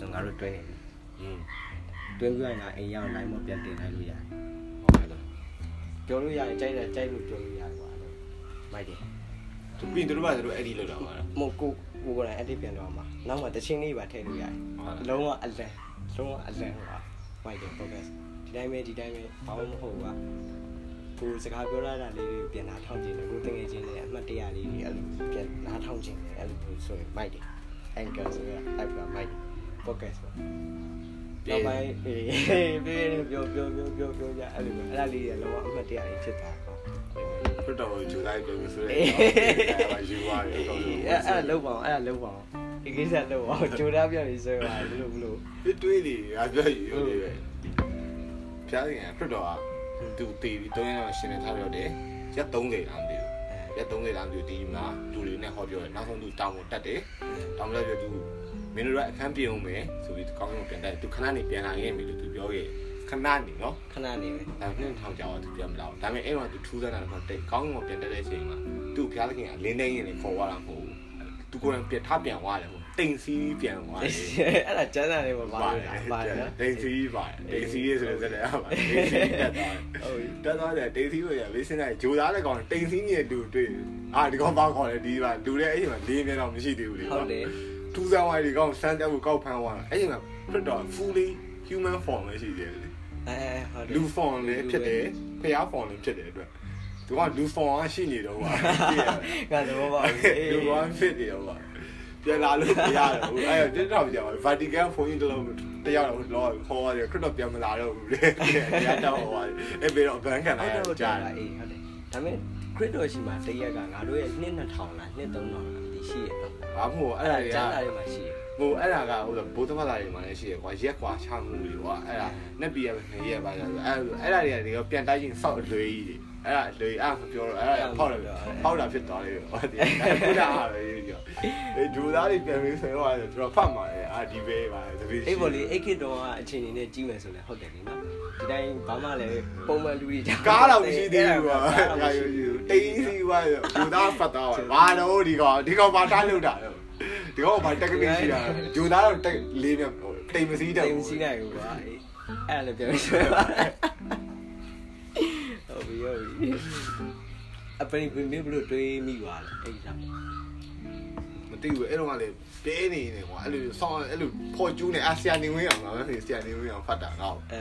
ဆိုငါတို့တွင်းနေပြီอืมတွင်းပြီးရင်ငါအိမ်ရောက်လိုက်မပြန်တင်လိုက်လို့ရတယ်ဟုတ်ကဲ့လားပြောလို့ရတယ်ကြိုက်တယ်ကြိုက်လို့ပြောလို့ရတယ်ကွာအဲ့လိုမိုက်တယ်သူပြင်သူတို့ဘာသူတို့အဲ့ဒီလောက်တာပါလားမဟုတ်ကိုကိုကိုယ်တိုင်အတိပြန်တော့မှာနောက်မှတချင်းလေးပါထည့်လို့ရတယ်ဟုတ်လားလုံးဝအလန်လုံးဝအလန်ဟိုပါမိုက်တယ် focus ဒီတိုင်းပဲဒီတိုင်းပဲဘာမှမဟုတ်ဘူးကွာကိုစကားပြောရတာလေးတွေပြန်လာထောင်းကျင်တယ်ကိုတငယ်ချင်းတွေအမှတ်တရလေးတွေအဲ့လိုပြန်လာထောင်းကျင်တယ်အဲ့လိုမျိုးဆိုရင်မိုက်တယ် anchor ဆိုရအဲ့ကမိုက်တယ် focus ပေါ့နောက်ပိုင်းအေးပြေးပြောပြောပြောပြောပြောကြအဲ့လိုအဲ့ဒါလေးတွေလုံးဝအမှတ်တရလေးဖြစ်သွားတော့ခရစ်တော်ကိုဂျူလိုက်ပြောဆိုရဲအေးအဲ့ဒါယူသွားတယ်တော့အဲ့အဲ့လုံးပါအောင်အဲ့လုံးပါအောင်ဒီကိစ္စလုံးပါအောင်ဂျိုဒါပြပြီးဆွဲပါဘလို့ဘလို့ဒီတွေးလေအပြောယူနေပဲဖျားရင်ခရစ်တော်ကသူတည်ပြီးတုံးရအောင်ရှင်းနေထားပြောတယ်ရက်30လားမသိဘူးရက်30လားမသိဘူးဒီမှာလူတွေနဲ့ဟောပြောတယ်နောက်ဆုံးသူတောင်းကိုတက်တယ်တောင်းလိုက်ပြောသူ မင်းတို့ကအခန်းပြင်အောင်မယ်ဆိုပြီးကောင်းကောင်းပြန်တက်သူခဏနေပြန်လာခဲ့ပြီလို့သူပြောခဲ့ခဏနေနော်ခဏနေပဲဒါနဲ့ထောင်ကြောင်သူပြန်မလာဘူးဒါပေမဲ့အဲ့မှာသူထူးဆန်းတာကတော့တိတ်ကောင်းကောင်းပြန်တက်တဲ့အချိန်မှာသူ့ဖျားသခင်ကလင်းနေရင်လည်းခေါ်သွားတာမဟုတ်ဘူးသူကိုယ်တိုင်ပြထပြန်သွားတယ်ဟုတ်တိမ်စီးပြန်သွားတယ်အဲ့ဒါကျန်းစာလေးမှာပါလို့ပါတယ်နော်ဒိန်စီပါတယ်ဒိန်စီဆိုတဲ့စကားကပါဒိန်စီတက်သွားဟုတ်ပြီတက်သွားတယ်ဒိန်စီကိုရဝိစင်းလိုက်ဂျိုသားတဲ့ကောင်တိန်စီနဲ့တူတွေ့အာဒီကောင်ပါခေါ်တယ်ဒီပါလူတဲ့အဲ့ချိန်မှာလေးမြဲတော့မရှိသေးဘူးလေဟုတ်တယ် ထူးဆန်းဝိုင်းဒီကောင်စမ်းတက်ကိုကောက်ဖမ်းသွားတာအဲ့ချိန်မှာပြတ်တော့ fully human form ပဲရှိသေးတယ်လေအဲဟုတ်တယ်လူ form လည်းဖြစ်တယ်ဖျား form လည်းဖြစ်တယ်အတွက်သူကလူ form ကရှိနေတော့ပါကတော့ပါလူ one fit နေတော့ပါပြန်လာလို့မရတယ်ဘူးအဲ့တော့တက်တော့ကြာပါ Vatican ဖုန်းကြီးတစ်လုံးတယောက်တော့လောခေါ်ရတယ်ခရစ်တော်ပြန်မလာတော့ဘူးလေတရားတော့ဟောတယ်အဲ့ပြီးတော့ဘန်ကန်လာဟုတ်တယ်ဟုတ်တယ်ကြာအေးဟုတ်တယ်ဒါပေမဲ့ ခရစ်တော်ရှိမှတရက်ကငါတို့ရဲ့နှစ်2000လားနှစ်3000လားဒီရှိရတော့ဘာမို့အဲ့ဒါကျန်းစာတွေကလေးမှာရှိရဟိုအဲ့ဒါကဟိုဘိုးသမတ်သားတွေမှာလည်းရှိရကွာရက်ကွာချမှုတွေကွာအဲ့ဒါနှစ်ပြရပဲနှစ်ရက်ပါဆိုအဲ့အဲ့ဒါတွေကဒီကပြန်တိုက်ချင်းစောက်အလွေကြီးတွေအဲ့ဒါအလွေအဲ့မပြောတော့အဲ့ဒါဖောက်တယ်ဖောက်တာဖြစ်သွားတယ်ဟောဒီခုနအားပဲပြောအေးဒူသားတွေပြန်ပြီးဆိုတော့ကျွန်တော်ဖတ်မှာလေအာဒီဘေးပါတပည့်အေးဘော်လေးအိတ်ခစ်တော်ကအချိန်နေနဲ့ကြီးမယ်ဆိုလဲဟုတ်တယ်လေနော်ဒီတိုင်းဘာမှလည်းပုံမှန်လူတွေကြောင့်ကားတော့မရှိသေးဘူးကွာကားရယူ တိန်းစီကွာဒူသားဖတ်တော့ဘာတော့ဒီကောင်ဒီကောင်ဘာထားလို့တာဒီကောင်ဘာတက်ကနစ်ရှိတာဒူသားတော့တက်လေးမြတိမ်မစီးတော့တိမ်စီးနိုင်ဘူးကွာအေးအဲ့လည်းပြန်ဆွဲပါဟုတ်ပြီဟုတ်ပြီအပရင်ဘယ်ဘလို့တွေးမိပါလဲအဲ့ဒါ မသိဘူးအဲ့တော့ကလည်းတဲနေနေကွာအဲ့လိုဆောင်းအဲ့လိုဖော်ကျူးနေအာဆီယံနေဝင်အောင်ငါမသိဆီယံနေဝင်အောင်ဖတ်တာတော့အဲ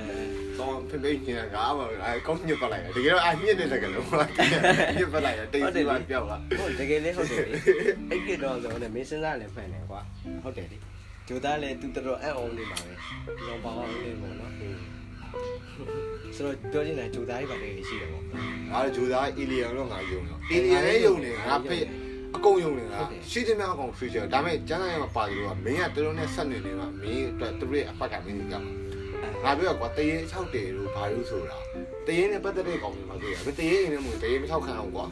ဆောင်းဖိဖိကျင်ကအားမအဲကောင်းညစ်ပတ်လိုက်တယ်တကယ်တော့အာညစ်တဲ့တကယ်လို့ညစ်ပတ်လိုက်တယ်တိတ်စီပါပြောက်လာဟုတ်တကယ်လေးဟုတ်တယ်လေအိတ်ကတော်ဆိုတော့မင်းစဉ်းစားလည်းမှန်တယ်ကွာဟုတ်တယ်လေဂျိုသားလည်းသူတော်တော်အံ့ဩနေပါပဲလောပါအောင်နေပေါ့နော်ဆိုတော့ပြောချင်တာဂျိုသားကြီးပါလေရှိတယ်ပေါ့ငါဂျူသားအီလီယန်တော့ငါယုံတော့အီလီယန်လည်းယုံနေငါဖေး အကုန်ယုံနေတာရှိသမျှအကုန် future ဒါပေမဲ့ကျန်းစာရမှာပါတယ်လို့ကမင်းကတော်တော်နဲ့ဆက်နေနေမှာမင်းအတွက်သူရဲ့အဖက်ကမင်းကြီးကငါပြောကွာတရေ6တယ်လို့ဘာလို့ဆိုတာတရေနဲ့ပတ်သက်တဲ့ကောင်တွေမှာတွေ့ရမတရေနေမို့တရေမထောက်ခံအောင်ကွာ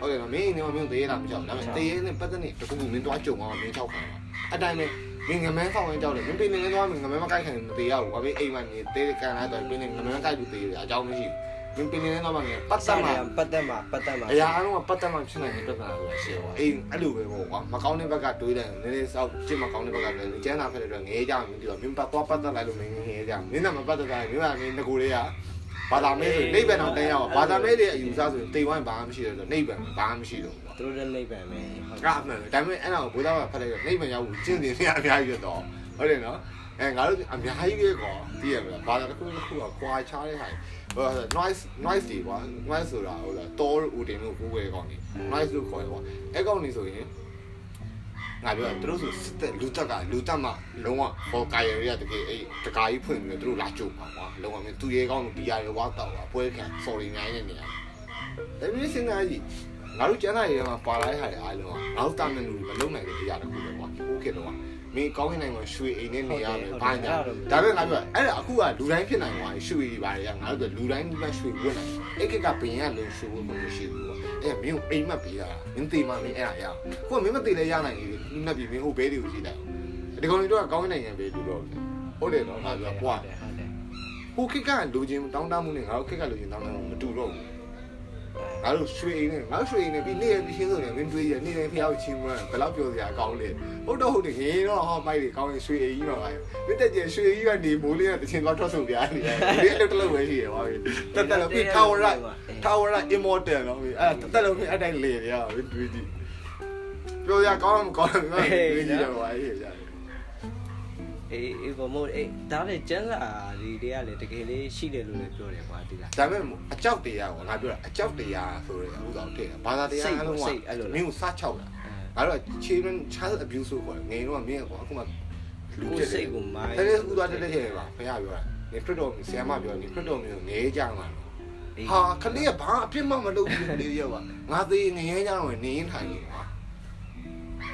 ဟုတ်တယ်နော်မင်းနေမမင်းသေးတာမကြောက်ဒါပေမဲ့တရေနဲ့ပတ်သက်နေတခုခုမင်းသွားကြုံအောင်မင်းချောက်ခံပါအတိုင်းပဲမင်းငမန်းဆောင်ရင်ကြောက်တယ်မင်းပြင်းနေသွားမင်းငမန်းမကိုက်ခံမသေးရဘူးဘာဖြစ်အိမ်မှာနေသေးကန်လာတော့ပြင်းနေငမန်းကိုက်ပြီးသေးတယ်အကြောင်းမရှိဘူး မင်းပြင်းနေတော့မှငယ်ပတ်သက်မှာပတ်သက်မှာပတ်သက်မှာအရာအလုံးကပတ်သက်မှဖြစ်နိုင်တဲ့ပြဿနာဆိုတာရှိတယ်အိမ်အဲ့လိုပဲပေါ့ကွာမကောင်းတဲ့ဘက်ကတွေးတယ်နည်းနည်းစောက်ကြည့်မကောင်းတဲ့ဘက်ကတွေးကျန်းတာဖြစ်တဲ့အတွက်ငဲကြမင်းဒီတော့မင်းပတ်သွားပတ်သက်လိုက်လို့မင်းငဲကြမင်းကမပတ်သက်တာမင်းကမင်းငကိုလေးကဘာသာမဲဆိုနိဗ္ဗာန်တော့တင်းရအောင်ဘာသာမဲတွေအယူဆဆိုရင်တိမ်ဝိုင်းဘာမှမရှိတော့နိဗ္ဗာန်ဘာမှမရှိတော့ဘူးကွာသူတို့လည်းနိဗ္ဗာန်ပဲဟုတ်ကမှန်တယ်ဒါပေမဲ့အဲ့ဒါကိုဘုရားကဖတ်လိုက်တော့နိဗ္ဗာန်ရောက်ဘူးကျင့်တယ်နေအများကြီးတော့ဟုတ်တယ်နော်အဲငါတို့အများကြီးပဲကွာသိရမလားဘာသာတစ်ခုတစ်ခုကကွာခြားတဲ့ဟာ ဟို noise noise တွေကွာ noise ဆိုတာဟုတ်လားတောဦးတင်လို့ကိုယ်ွယ်ကောင်းနေ noise လို့ခေါ်တယ်ကွာအဲ့ကောင်းနေဆိုရင်ငါပြောသူတို့ဆိုစစ်တဲ့လူတက်ကလူတက်မှလုံးဝဟောကာယရရတကယ်အဲ့တကာကြီးဖွင့်ပြီးတော့သူတို့လာကြုံပါကွာလုံးဝမင်းသူရဲကောင်းလို့ဘီယာရဝါတော့ကွာပွဲခံ sorry နိုင်နေနေရတယ်ဒါပေမဲ့စဉ်းစားကြည့်ငါတို့ကျန်းစာရေးမှာပါလာတဲ့ဟာတွေအားလုံးကငါတို့တာမန်လူမလုံးနိုင်တဲ့အရာတစ်ခုပဲကွာဟုတ်ကဲ့တော့ မင်းကောင်းကင်နိုင်မှာရွှေအိမ်နဲ့နေရမယ်ဘာညာဒါပေမဲ့ငါပြောအဲ့ဒါအခုကလူတိုင်းဖြစ်နိုင်သွားရွှေကြီးပါလေငါတို့လူတိုင်းကရွှေဝတ်နိုင်အဲ့ကကဘင်းရလို့ရွှေဝတ်လို့မရှိဘူးကွာအဲ့မင်းအိမ်မက်ပေးတာမင်းတေးမှမင်းအဲ့ဒါရအောင်ခုကမင်းမတေးလဲရနိုင်ဘူးနှက်ပြီးမင်းဟိုဘဲတွေကိုရှိလိုက်ဒီကောင်တွေတော့ကောင်းကင်နိုင်ငံပဲလူတော့ဟုတ်တယ်နော်ငါပြောကွာတယ်ဟုတ်တယ်ဟိုခက်ကလူချင်းတောင်းတမှုနဲ့ငါတို့ခက်ကလူချင်းတောင်းတမှုမတူတော့ဘူး ငါတို့ရွှေအိမ်နဲ့ငါတို့ရွှေအိမ်နဲ့ပြီးနေ့ရက်ပြီးချင်းဆိုရင်မင်းတွေးရနေ့တိုင်းဖျောက်ချင်းမွန်းဘယ်တော့ပြောစရာကောင်းလဲဟုတ်တော့ဟုတ်တယ်ငယ်တော့ဟောမိုက်တွေကောင်းရင်ရွှေအိမ်ကြီးမှာပါမင်းတက်ကျရွှေကြီးကနေမိုးလေးကတချင်တော့ထွက်ဆုံပြားနေတယ်ဒီအလုပ်တစ်လုပ်ပဲရှိရပါပြီတက်တက်လို့ပြီးထာဝရထာဝရ immortal နော်အဲ့တက်တက်လို့ပြီးအဲ့တိုင်းလေရမင်းတွေးကြည့်ပြောစရာကောင်းမှမကောင်းဘူးတွေးကြည့်တော့ပါရေးရတယ် အေးအေးဘမို့အေးဒါလည်းကျန်းစာဒီတွေကလည်းတကယ်လေးရှိတယ်လို့လည်းပြောတယ်ကွာဒီလားဒါပေမဲ့အကြောက်တရားကိုငါပြောတာအကြောက်တရားဆိုရဲဥစ္စာထည့်ဘာသာတရားအလုံးကမင်းကိုစားချောက်တာငါတို့ children child abuse ဆိုခေါ်တယ်ငယ်တော့မင်းကောအခုမှလူကိုဖြစ်စိတ်ကိုမိုင်းတယ်တဲ့ဥသွားတက်တက်ခဲ့ပါဘုရားပြောတာနေခရစ်တော်ဆရာမပြောနေခရစ်တော်မျိုးငယ်ကြမှာဟာခလေးကဘာအပြစ်မှမလုပ်ဘူးလေရောပါငါသေးငယ်ကြတော့နေရင်ထိုင်နေပါ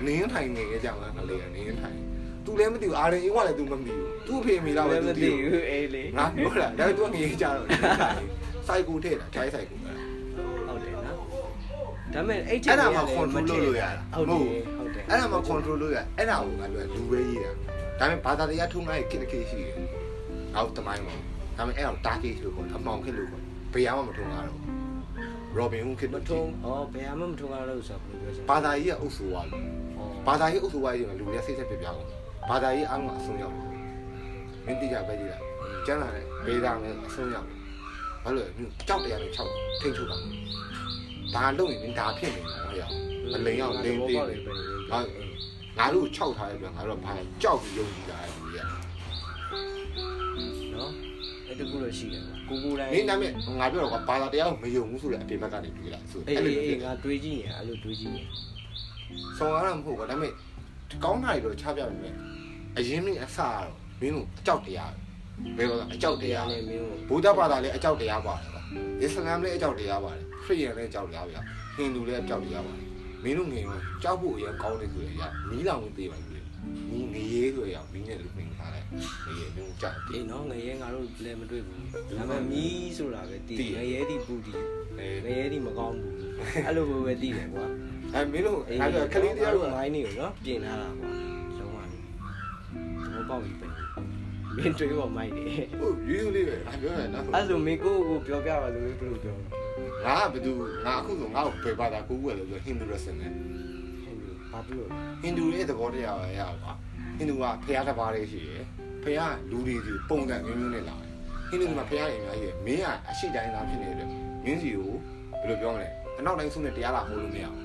နေရင်ထိုင်နေကြမှာခလေးကနေရင်ထိုင် သူလည်းမသိဘူးအာရင်အင်းကလည်းသူမသိဘူးသူ့အဖေမိလားပဲမသူသိသိဘူးဘူးအေးလေငါပြောတာဒါပေမဲ့ तू ငရေကြတော့စိုက်ကူထည့်တာ try စိုက်ကူပဲဟုတ်တယ်နော်ဒါပေမဲ့အဲ့အဲ့ဒါမှ control လုပ်လို့ရတာဟုတ်တယ်ဟုတ်တယ်အဲ့ဒါမှ control လုပ်ရအဲ့ဒါကိုငါပြောလူပဲရေးတာဒါပေမဲ့ဘာသာတရားထုံးလိုက်ကိတကိရှိတယ်ငါ့တမိုင်းမှာဒါပေမဲ့အဲ့ဒါတာကိလို့ခေါ်အမောင်ခစ်လို့ခေါ်ဘယ်မှမထုံးရတော့ Robin Hood ခစ်မလို့ထုံးဩဘယ်မှမထုံးရလို့ဆိုတော့ဘယ်လိုပြောချင်ဘာသာရေးကအုပ်စုသွားလို့ဘာသာရေးအုပ်စုသွားရင်လူတွေစိတ်ဆက်ပြပြအောင် ဘာသာရေးအားလုံးအဆုံးရောက်တယ်မင်းတိကျပဲကြည့်လားကျမ်းလာတယ်ဘေးသားနဲ့အဆုံးရောက်တယ်ဘာလို့လဲကြောက်တရားနဲ့၆ထိတ်ချုပ်တာဒါလုံရင်ဒါဖြစ်နေမှာဟေ့ရောက်မလိန်အောင်လိန်သေးတယ်ငါတို့6ထားရပြန်ငါတို့ဘာကြောက်ပြီးယုံကြည်တာလူကြီးနော်အဲ့တကူလို့ရှိတယ်ကွာကိုကိုတိုင်းကမင်းနာမည်ငါပြောတော့ကဘာသာတရားကိုမယုံဘူးဆိုတဲ့အပြင်ဘက်ကနေတွေ့လာဆိုအေးလိုအေးငါတွေးကြည့်နေအဲ့လိုတွေးကြည့်နေဆောင်းရတာမဟုတ်ဘူးဒါပေမဲ့ကောင်းတာတွေတော့ချပြမယ် အရင်မင်းအစကတော့မင်းတို့အကြောက်တရားဘယ်လိုလဲအကြောက်တရားနဲ့မင်းကိုဗုဒ္ဓဘာသာလည်းအကြောက်တရားပါတယ်ကွာအစ္စလာမ်လည်းအကြောက်တရားပါတယ်ခရစ်ယာန်လည်းအကြောက်တရားပါဟိန္ဒူလည်းအကြောက်တရားပါတယ်မင်းတို့ငယ်ကကြောက်ဖို့အရင်ကောင်းတယ်ဆိုရရမီးလောင်ဝင်သေးပါဘူးမီးငရေဆိုရမီးနဲ့လူပင်ထားတယ်ငရေမျိုးကြောက်တယ်အေးနော်ငရဲငါတို့လည်းမတွေ့ဘူးဒါပေမဲ့မီးဆိုတာပဲတည်ငရဲတိပူတည်အဲငရဲတိမကောင်းဘူးအဲ့လိုပဲတည်တယ်ကွာအဲမင်းတို့အဲ့ဒါခလေးတရားတို့မိုင်းနေကိုနော်ပြင်ထားတာကွာလုံးဝနေဘော ပေါက်ပြီးပဲမင်းတွေးပေါ်မိုင်းနေဟုတ်ယူယူလေးပဲငါပြောရနော်အဲ့လိုမင်းကိုကိုပြောပြပါလို့ဘယ်လိုပြောငါကဘယ်သူငါအခုဆိုငါ့ကိုဘယ်ဘာသာကိုယ်ကိုယ်လဲဆိုဟိန္ဒူရစင်နဲ့ဘာဖြစ်လို့ဟိန္ဒူရဲ့သဘောတရားပဲရပါဟိန္ဒူကဖះတစ်ပါးလေးရှိရယ်ဖះလူတွေစီပုံစံမျိုးမျိုးနဲ့လာတယ်ဟိန္ဒူကဖះရင်များကြီးမင်းကအရှိတိုင်းသားဖြစ်နေတဲ့မင်းစီကိုဘယ်လိုပြောမလဲအနောက်တိုင်းဆုံးနဲ့တရားလာဟိုးလို့မရဘူး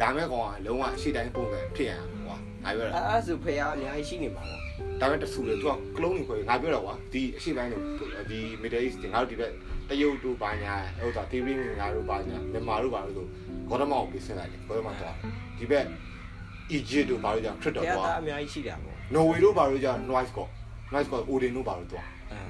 လာမဲ့ကောင်ကလုံးဝအရှိတိုင်းပုံစံဖြစ်ရမှာကွာ ငါပြောတာအဲ့အဲ့ဆိုဖះအများကြီးရှိနေပါတော့ဒါပေမဲ့တဆူလေသူကကလုံးနေခွဲငါပြောတော့ကွာဒီအရှိတိုင်းတို့ဒီ Middle East ငါတို့ဒီဘက်တရုတ်တို့ဘာညာဟိုတာ TV ငါတို့ဘာညာမြန်မာတို့ဘာလို့ဆိုဂေါတမောင်ကိုပြစလိုက်တယ်ဂေါတမောင်တော့ဒီဘက် Egypt တို့ဘာလို့ကြောင့်ခရစ်ဖတော်ះကွာသားအများကြီးရှိတာပေါ့နော်ဝေတို့ဘာလို့ကြောင့် noise ကော noise ကော Odin တို့ဘာလို့တော့အဲ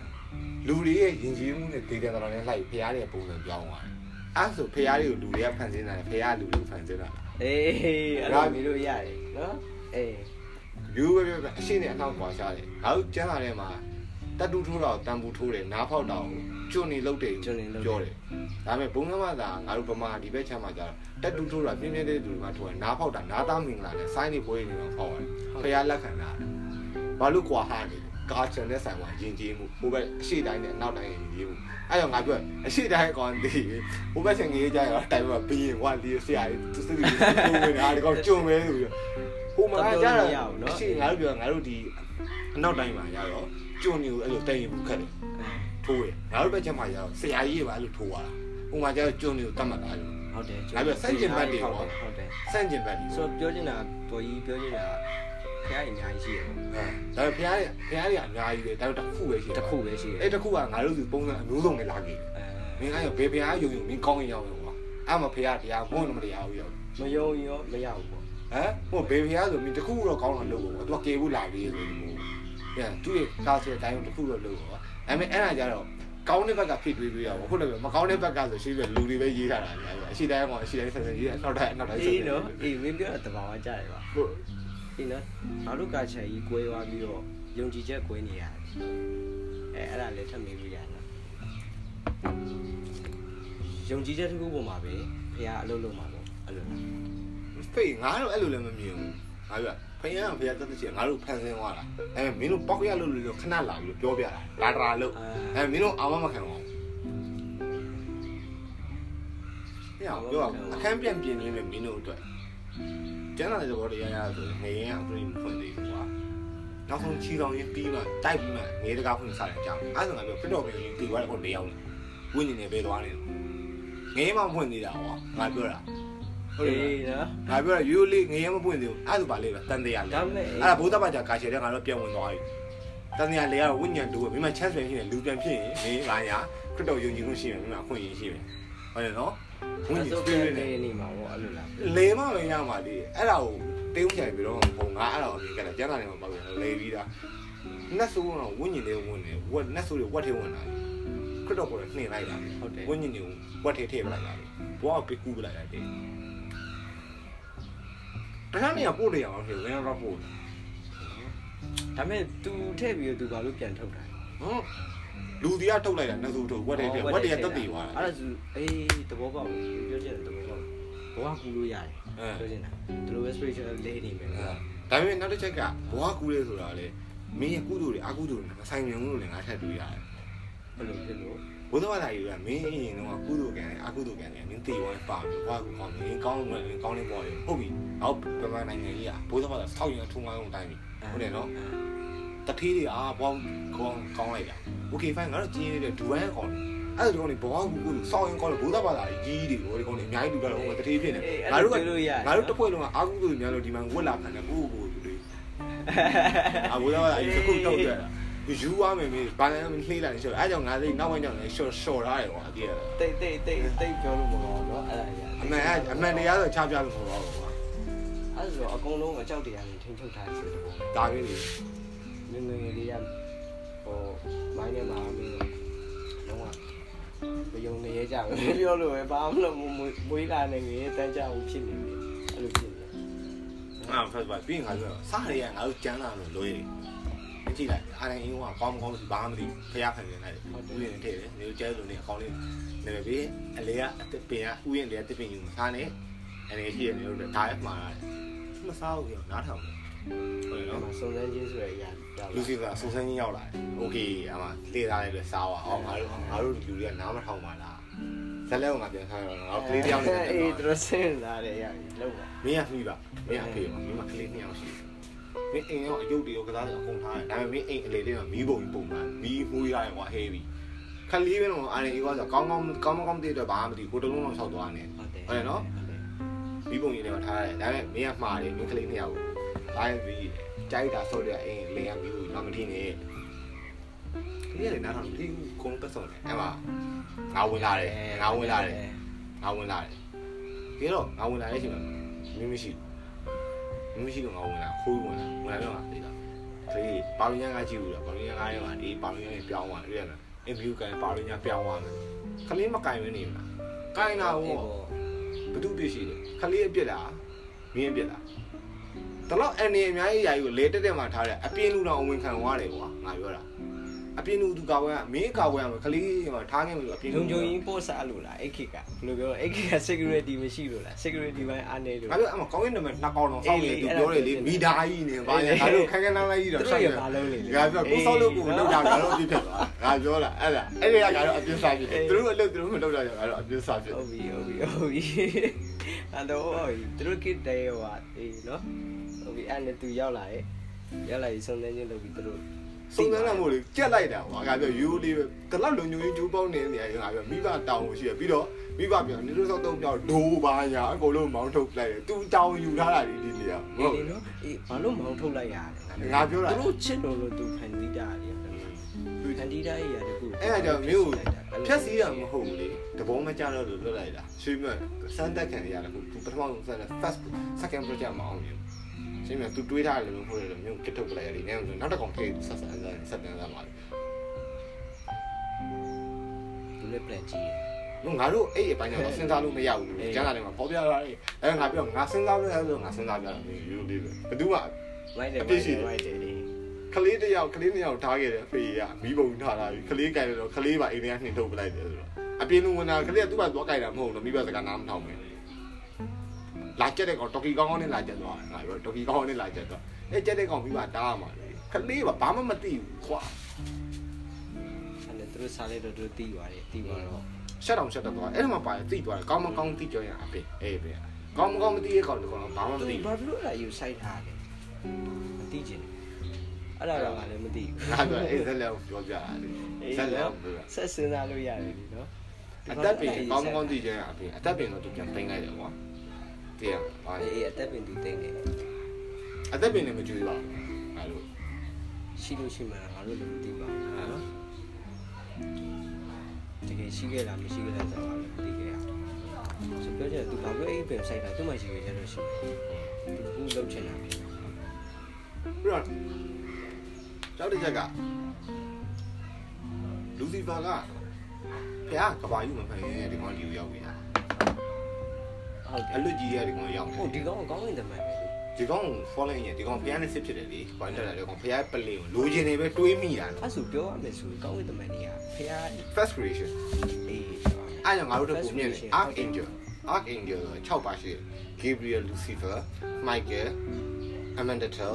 လူတွေရဲ့ယဉ်ကျေးမှုနဲ့ဒေသနာနဲ့လိုက်ဖျားတဲ့ပုံစံပြောင်းသွားတယ်အဲ့ဆိုဖျားတွေကိုလူတွေကဖန်ဆင်းတာဖျားလူတွေဖန်ဆင်းတာအေးအဲ့လိုမျိုးလို့ရတယ်နော် အေးယူပဲပဲအရှင်းနဲ့အနောက်ကွာရှားတယ်ငါတို့ကျမ်းစာထဲမှာတတူထိုးတော့တန်ဘူးထိုးတယ်နားဖောက်တော့ကျွနေလုတ်တယ်ပြောတယ်ဒါပေမဲ့ဘုံကမသာငါတို့ဗမာဒီဘက်ချမ်းမှာကြာတတူထိုးတာပြင်းပြင်းတဲ့လူတွေမှာထိုးတယ်နားဖောက်တာနားသားမင်္ဂလာနဲ့ဆိုင်းနေပွဲနေတော့ဖောက်ရတယ်ဖျားလက်ခံတာဘာလို့ကွာဟာနေလဲကာချန်နဲ့ဆိုင်မှာယဉ်ကျေးမှုဟိုဘက်အရှိတိုင်းနဲ့အနောက်တိုင်းယဉ်ကျေးမှုအဲ့တော့ငါပြောအရှိတိုင်းကောင်တည်ဟိုဘက်ဆင်ကြီးကြရောတိုင်မှာဘီရင်ဝါလီဆရာကြီးသူစစ်စစ်ကိုဝင်တာဒီကောင်ကြုံမဲဆိုပြီး ဟိုမှာကြာတော့အရှိငါတို့ပြောငါတို့ဒီအနောက်တိုင်းမှာရတော့ကျွန်းနေကိုအဲ့လိုတိုင်ရင်ဘူးခက်တယ်ထိုးရငါတို့ဘက်ချက်မှာရတော့ဆရာကြီးကအဲ့လိုထိုးရတာဟိုမှာကျတော့ကျွန်းနေကိုတတ်မှတ်တာလို့ဟုတ်တယ်ငါပြောစန့်ကျင်ဘက်တွေပေါ့ဟုတ်တယ်စန့်ကျင်ဘက်တွေဆိုပြောချင်တာတော်ကြီးပြောချင်တာဖះအများကြီးရှိတယ်ပေါ့အဲဒါပေမဲ့ဖះဖះတွေကအများကြီးပဲဒါပေမဲ့တစ်ခုပဲရှိတယ်တစ်ခုပဲရှိတယ်အဲ့တစ်ခုကငါတို့စီပုံစံအမျိုးစုံနဲ့လာခဲ့တယ်အဲမင်းကရောဘယ်ဖះယုံယုံမင်းကောင်းရင်ရောက်ရောကွာအဲ့မှာဖះတရားမွန်းတော့မတရားဘူးရောမယုံရောမရဘူးပေါ့ ဟမ်ဟိုဘယ်ဖះဆိုမင်းတစ်ခုတော့ကောင်းတော့လုပ်ပေါ့သူကကေဘူးလာပြီးဆိုလို့ပြန်သူ့ရဲ့ကားစတဲ့အတိုင်းတစ်ခုတော့လုပ်ပေါ့ဒါပေမဲ့အဲ့ဒါကြတော့ကောင်းတဲ့ဘက်ကဖြစ်တွေးပြီးရပါဟုတ်တယ်မကောင်းတဲ့ဘက်ကဆိုရှိပြီလူတွေပဲရေးထားတာလေအရှိတိုင်းကောင်အရှိတိုင်းဆက်ဆက်ရေးနောက်တိုင်းနောက်တိုင်းဆက်အေးဆက်နော်အေးမင်းပြောတာတဘာဝကြတယ်ပါဟုတ်အေးနော်ငါတို့ကချာကြီးကွဲသွားပြီးတော့ယုံကြည်ချက်ကွဲနေရတယ်အဲအဲ့ဒါလည်းထပ်မေးလို့ရနော်ယုံကြည်ချက်တစ်ခုပေါ်မှာပဲဖះအလုပ်လုပ်မှာပေါ့အဲ့လိုလား ဖေးငါတော့အဲ့လိုလည်းမမြင်ဘူးငါပြောဖယံဖယံတက်တဲ့ချင်းငါတို့ဖန်ဆင်းသွားတာအဲမင်းတို့ပောက်ရလို့လို့ခဏလာပြီးပြောပြတာလာတရာလို့အဲမင်းတို့အာမမခံအောင်ရအောင်ပြောအခန်းပြန်ပြင်နေတယ်မင်းတို့အတွက်ကျန်တဲ့သဘောတရားရဆိုငရင်က frame ဖွင့်သေးတယ်ကွာနောက်ဆုံးချီကောင်ရင်ပြီးမှတိုက်ပြီးမှငေးတကားဖွင့်စားတယ်ကြောင်းအဲ့ဒါဆိုငါပြောခရစ်တော်ဘယ်ရင်ပြီးသွားတယ်ဟိုနေအောင်ဝိညာဉ်နဲ့ပဲသွားနေတယ်ငယ်မှဖွင့်နေတာဟောငါပြောတာ ဟုတ်တယ်အေးနော်ငါပြောတာရိုးလေးငယ်မှဖွင့်သေးဘူးအဲ့ဒါပါလေတန်တရားလေဒါမဲ့အဲ့ဒါဘုဒ္ဓဘာသာကာချေတဲ့ငါတို့ပြန်ဝင်သွားပြီတန်တရားလေကဝိညာဉ်တူပဲမိမ chance ပြန်ဖြစ်နေလူပြန်ဖြစ်ရင်နေငါညာခရစ်တော်ယုံကြည်မှုရှိမယ်မိမခွင့်ရရှိမယ်ဟုတ်တယ်နော်ဝိညာဉ်ဆို spirit နေနဲ့နေမှာပေါ့အဲ့လိုလားလေမပဲရမှာလေအဲ့ဒါကိုတင်းဥချင်ပြီးတော့ဘုံငါအဲ့ဒါကိုအမြင်ကလည်းကျမ်းစာထဲမှာပေါ့လေပြီးတာနတ်ဆိုးတော့ဝိညာဉ်လေးဝင်နေဝက်နတ်ဆိုးတွေဝက်ထဲဝင်လာခရစ်တော်ကိုလည်းနှင်လိုက်တာဟုတ်တယ်ဝိညာဉ်တွေကိုဝက်ထဲထည့်ပလိုက်တာဘွားကိုပကူပလိုက်တယ် တခါနေရပို့နေအောင်ဖြစ်ဝင်တော့ပို့ဒါမဲ့ तू ထည့်ပြီးတော့ तू ဘာလို့ပြန်ထုတ်တာဟမ်လူတီကထုတ်လိုက်တာနတ်ဆိုးထုတ်ဝက်ထဲထည့်ဝက်ထဲတက်တည်သွားအဲ့ဒါဆိုအေးသဘောပေါက်ပြီပြောချင်တယ်သဘောပေါက်ဘဝကူလို့ရတယ်အဲပြောချင်တာဒီလိုပဲ spiritual လေးနေမယ်ကွာဒါပေမဲ့နောက်တစ်ချက်ကဘွားကူလေဆိုတာလေမင်းရဲ့ကုသိုလ်တွေအကုသိုလ်တွေမဆိုင်မြင်ဘူးလို့လည်းငါထပ်တွေ့ရတယ်ဘယ်လိုဖြစ်လို့ဘုဒ္ဓဘာသာကြီးကမင်းအရင်တော့ကုသိုလ်ကံနဲ့အကုသိုလ်ကံနဲ့မင်းတေဝိုင်းပါပြီးဘွားကူကောင်းတယ်ကောင်းမှကောင်းလေးပေါ်တယ်ဟုတ်ပြီ အောက်ပမာနိုင်ငံကြီးကဘုဒ္ဓဘာသာဆောက်ရင်ထုံငါအောင်တိုင်းပြီဟုတ်တယ်နော်တတိတွေအာဘွားကောင်းကောင်းလိုက်တာโอเค fine ငါတို့ကြီးနေတဲ့ဒူဝမ်ကောင်းအဲ့ဒါကောင်ဘွားကူကူဆောက်ရင်ကောင်းတယ်ဘုဒ္ဓဘာသာကြီးတွေကိုဒီကောင်တွေအများကြီးလူကြတော့ဟိုတတိဖြစ်နေငါတို့ကငါတို့တစ်ဖွဲ့လုံးကအာကုသိုလ်များလို့ဒီမှာဝက်လာခံတယ်ကိုကိုကိုတွေအာဘုဒ္ဓဘာသာကြီးခုတော့တယ်ယူရမယ်မေးဘာလဲမနှေးလိုက်ရှော့အဲကြောင့်ငါသိနောက်ပိုင်းကျတော့လည်းရှော့ရှော့ထားတယ်ကွာအတိရ တိတ်တိတ်တိတ်တိတ်ပြောလို့မကောင်းတော့အဲ့ဒါကြီး အမှန်အမှန်တရားဆိုချပြလို့မဟုတ်ပါဘူးကွာ အဲ့ဒါဆိုအကုန်လုံးအကြောက်တရားနဲ့ထိန်းချုပ်ထားတယ်ဆိုတော့ဒါပဲလေငငယ်လေးကဟိုမိုင်းထဲမှာမင်းလုံးဝမယုံနေရကြဘူးပြောလို့ပဲဘာမှမလုပ်မွေးလာနေငယ်တန်းကြဘူးဖြစ်နေပြီအဲ့လိုဖြစ်နေအာဖတ်ပါပြီးရင်ခါဆိုစားရရငါတို့ကျန်းလာလို့လို့ရကြည့်လိုက်အားရင်အင်းကကောင်းကောင်းဘာမှမသိဖျားခံနေလိုက်ဥယျာဉ်ထည့်တယ်နေကျဲလို့နေအကောင်းလေးနေပဲပြီးအလေကအတပင်ကဥယျာဉ်လေးအတပင်ယူမစားနဲ့ အနေရှိရနေလို့ဒါရမှာမစားဘူးရောနားထောင်တယ်ဟုတ် အဲ့ နော် မှာစုံစမ်းခြင်းဆိုရရ လူစီကစူးစမ်းကြီးရောက်လာတယ်โอเคအမလေ့သားလေးလည်းစားပါအောင်ငါတို့ငါတို့လူတွေကနားမထောင်ပါလားဇက်လဲကငါပြန်စားတော့ငါကလေးတယောက်နေတယ် အေးသူတို့ဆင်းလာတယ်ရပြီလောက်ပါ မင်းကမှီးပါမင်းကဖေးပါမင်းမကလေးနှစ်ယောက်ရှိတယ်မင်းအိမ်ရောအယုတ်တွေရောကစားတယ်အကုန်ထားတယ်ဒါပေမဲ့မင်းအိမ်အလေလေးကမီးပုံပုံမှန်မီးမှုရတယ်ကွာဟဲပြီခလေးပဲတော့အားနေရောဆိုကောင်းကောင်းကောင်းကောင်းတည်တော့ဘာမှမသိကိုတလုံးလုံးဆောက်သွားနေ ဟုတ်တယ် ဟုတ်တယ်နော် မီးပုံကြီးတွေမှာထားရတယ်ဒါပေမဲ့မင်းကမှားတယ်မင်းကလေးနှစ်ယောက်ကိုတိုင်းပြီးကြိုက်တာဆော့တဲ့အိမ်လေကမီးပုံတော့မထင်းနဲ့ကလေးလည်းနားထောင်ပြီးကုန်းပတ်စုံတယ်အဲ့မှာငါဝင်လာတယ်ငါဝင်လာတယ်ငါဝင်လာတယ်ပြီးတော့ငါဝင်လာတဲ့အချိန်မှာမင်းမရှိဘူးမရှိတော့ငါဝင်လာခိုးဝင်လာဝင်လာတော့ငါသိတာဖေးပါလင်းညာကကြည့်ဘူးလားပါလင်းညာကရဲမှာဒီပါလင်းညာပြောင်းသွားတယ်အဲ့ဒါအင်ဗီယူကန်ပါလင်းညာပြောင်းသွားမယ်ခလေးမကင်မနေဘူးလားကင်လာဘော ဘသူပြရှိတယ်ခလေးအပြစ်လားမင်းအပြစ်လားတလောက်အနေအများကြီးယာယူကိုလေတက်တက်မှထားတယ်အပြင်းလူတော်အဝင်ခံသွားတယ်ကွာငါပြောတာ အပြင်းလူသူကာဝဲကမင်းကာဝဲရမယ်ခလေးမှာထားခဲ့မယ်လို့အပြင်းဂျုံဂျုံကြီးပို့စားလို့လားအဲ့ခေတ်ကဘယ်လိုပြောအဲ့ခေတ်က security မရှိလို့လား security ဘိုင်းအားနေလို့ငါပြောအမကောင်းရင်နံပါတ်နှစ်ပေါင်တော့စောက်နေသူပြောတယ်လေမိသားကြီးနေပါလေငါတို့ခက်ခက်နားနားကြီးတော့သူတို့ရဘာလုံးလေငါပြောကိုစောက်လို့ကိုမလုပ်ကြငါတို့အပြစ်ဖြစ်သွားငါပြောတာအဲ့ဒါအဲ့ဒီကငါတို့အပြစ်စားဖြစ်တယ်သူတို့အလုပ်သူတို့မလုပ်ကြငါတို့အပြစ်စားဖြစ်ဟုတ်ပြီဟုတ်ပြီဟုတ်ပြီအဲ့တော့ဟုတ်ပြီသူတို့ကိတဲ့ဟိုအေးနော်ဟုတ်ပြီအဲ့နဲ့သူရောက်လာရဲ့ရောက်လာပြီးစုံစမ်းခြင်းလုပ်ပြီးသူတို့ စုံစမ်းရမို့လေကြက်လိုက်တာကွာငါပြောယူလေးပဲတလောက်လုံညူကြီးကျူးပေါင်းနေနေငါပြောမိဘတောင်းရှိရပြီးတော့မိဘပြောနေလို့စောက်တော့ပြောဒိုးပါညာအကုန်လုံးမောင်းထုတ်လိုက်တယ်သူတောင်းယူထားတာဒီဒီနေရာဟုအေးတ်လေနော်အေးဘာလို့မောင်းထုတ်လိုက်ရလဲငါပြောတာသူတို့ချစ်လို့လို့သူဖန်တီးတာလေသူဖန်တီးတာရဲ့ရာတခုအဲ့ဒါကြောင့်မျိုးဖြက်စီးရမဟုတ်ဘူးလေတဘောမကြတော့လို့လွတ်လိုက်တာရွှေမြတ်စမ်းတက်ခံရတာကိုပထမဆုံးစမ်းတဲ့ first second project မအောင်ဘူး ရှင်းမြတ်သူတွေးထားတယ်လို့ဟုတ်တယ်လို့မျိုးကစ်ထုတ်ပလိုက်ရတယ်နည်းနောက်တစ်ကောင်ထိဆက်ဆက်ဆက်ဆက်ပြန်လာမှာသူလည်း plan ကြီးငါတို့အဲ့အပိုင်းကတော့စဉ်းစားလို့မရဘူးကျန်တာလည်းမပေါ်ပြရတယ်အဲငါပြောငါစဉ်းစားလို့ရလို့ငါစဉ်းစားပြတယ်ယူလေးပဲဘယ်သူမှမိုက်တယ်အပြစ်ရှိတယ်မိုက်တယ်လေကလေးတစ်ယောက်ကလေးနှစ်ယောက်ထားခဲ့တယ်ဖေးကမိဘုံထားတာကလေးကြိုင်တော့ကလေးပါအိမ်ထဲကနှင်ထုတ်ပလိုက်တယ်ဆိုတော့အပြင်လူဝင်တာကလေးကသူ့ဘာသွားကြိုင်တာမဟုတ်ဘူးမိဘစကားနားမထောင်ဘူး လာကျက်တဲ့ကောင်တော်ကီကောင်းကောင်းနဲ့လာကျက်သွားငါပြောတော်ကီကောင်းကောင်းနဲ့လာကျက်သွားအဲကျက်တဲ့ကောင်မိဘတားရမှာလေကလေးကဘာမှမသိဘူးခွာအဲ့နဲ့သူတို့စားလိုက်တော့သူတို့တီးသွားတယ်တီးသွားတော့ရှက်တောင်ရှက်တော့သွားအဲ့ဒါမှပါတိသွားတယ်ကောင်းမကောင်းတိကြောရင်အဖေအေးဖေကောင်းမကောင်းမသိရကောင်းတော့ဘာမှမသိဘာဖြစ်လို့အဲ့ဒါယူဆိုင်ထားလဲမသိချင်အဲ့ဒါတော့ငါလည်းမသိဘူးငါကအေးဇက်လည်းပြောပြတာလေဇက်လည်းပြောဆက်စဉ်းစားလို့ရတယ်လीနော်အသက်ပင်ကောင်းမကောင်းသိကြရင်အပြင်အသက်ပင်တော့သူပြန်ပိန်လိုက်တယ်ကွာ တည်ရပါအေးအေးအသက်ပင်သူတိတ်နေအသက်ပင်လည်းမကြွေးပါဘူးအဲလိုရှိလို့ရှိမှငါတို့လည်းမသိပါဘူးနော်တကယ်ရှိခဲ့လားမရှိခဲ့လားဆိုတော့လည်းမသိခဲ့ရဘူးဆိုပြောချင်သူဘာလို့အဲ့ပင်ဆိုင်တာသူမှရှိခဲ့ရလို့ရှိတယ်သူကလောက်ချင်တာပြီးတော့ကျောက်တစ်ချက်ကလူစီဖာကဖះကဘာယူမဖန်ရင်ဒီကောင်ဒီကိုရောက်ပြီ ဟုတ်တယ်အလွတ်ကြီးရဒီကောင်ရောက်ဟုတ်ဒီကောင်ကောင်းနေတယ်မှန်ပဲဒီကောင် falling ရင်ဒီကောင်ဖះနဲ့စစ်ဖြစ်တယ်လေဘာတက်လာလဲကောင်ဖះပလင်ကိုလိုချင်နေပဲတွေးမိတာအဲ့ဆိုပြောရမယ်ဆိုကောင်းနေတယ်မှန်နေရဖះ first creation အေးအဲ့ကြောင့်ငါတို့တို့ပုံမြင်တယ် archangel archangel 6ပါရှိတယ် gabriel lucifer michael amandatel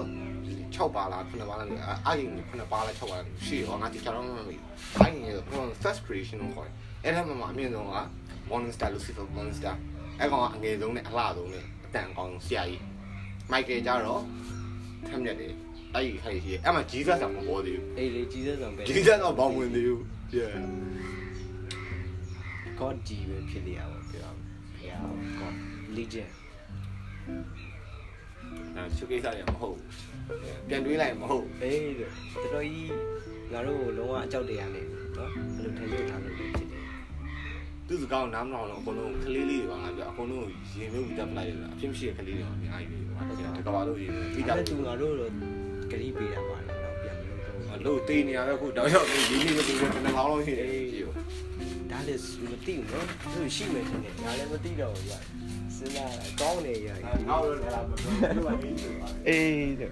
6ပါလား9ပါလားအာရင်9ပါလား6ပါလားရှိရောငါတိကျတော့မမေ့ဘူးအဲ့ဒီက first creation ကိုခေါ်တယ်အဲ့ဒါမှမအမြင့်ဆုံးက morning star lucifer morning star အဲ့ကောင်ကအငယ်ဆုံးနဲ့အလှဆုံးနဲ့အတန်ကောင်းဆရာကြီး michael ကြတော့ထက်မြက်တယ်အဲ့ဒီခိုင်ရှိအဲ့မှာ jesus ကမပေါ်သေးဘူးအေးလေကြီးစက်ဆောင်ပဲ jesus တော့ဘောင်းဝင်သေးဘူး yeah God ကြီးပဲဖြစ်နေရပါပြောဖះ God legend အဲချုပ်ကိစ္စရမဟုတ်ပြန်တွေးလိုက်မဟုတ်အေးတဲ့တော်တော်ကြီးငါတို့လုံးဝအကြောက်တရားနေနော်အဲ့လိုထင်လို့ထားလို့ဖြစ်တယ် သူစကားနားမလောင်တော့အကုန်လုံးကလေးလေးတွေပါငါပြောအကုန်လုံးရင်မျိုးပြီးတက်ပလိုက်ရတာအဖြစ်မရှိတဲ့ကလေးတွေအများကြီးပဲကွာတကဘာလို့ရင်ပြီးဒါတာလည်းသူငါတို့တော့ဂရီးပေးတာပါလေတော့ပြန်မလို့တော့လို့တေးနေရပဲခုတောက်ရောက်နေရင်းနေမတူဘူးတစ်လောင်းလုံးရှိတယ်ကြည့်ဒါလည်းမသိဘူးနော်သူရှိမယ်ထင်တယ်ဒါလည်းမသိတော့ဘူးကြာစဉ်းစားတာကောင်းနေရငါ့လိုလည်းလာမပြောဘူးဘာကြီးဆိုပါအေးတဲ့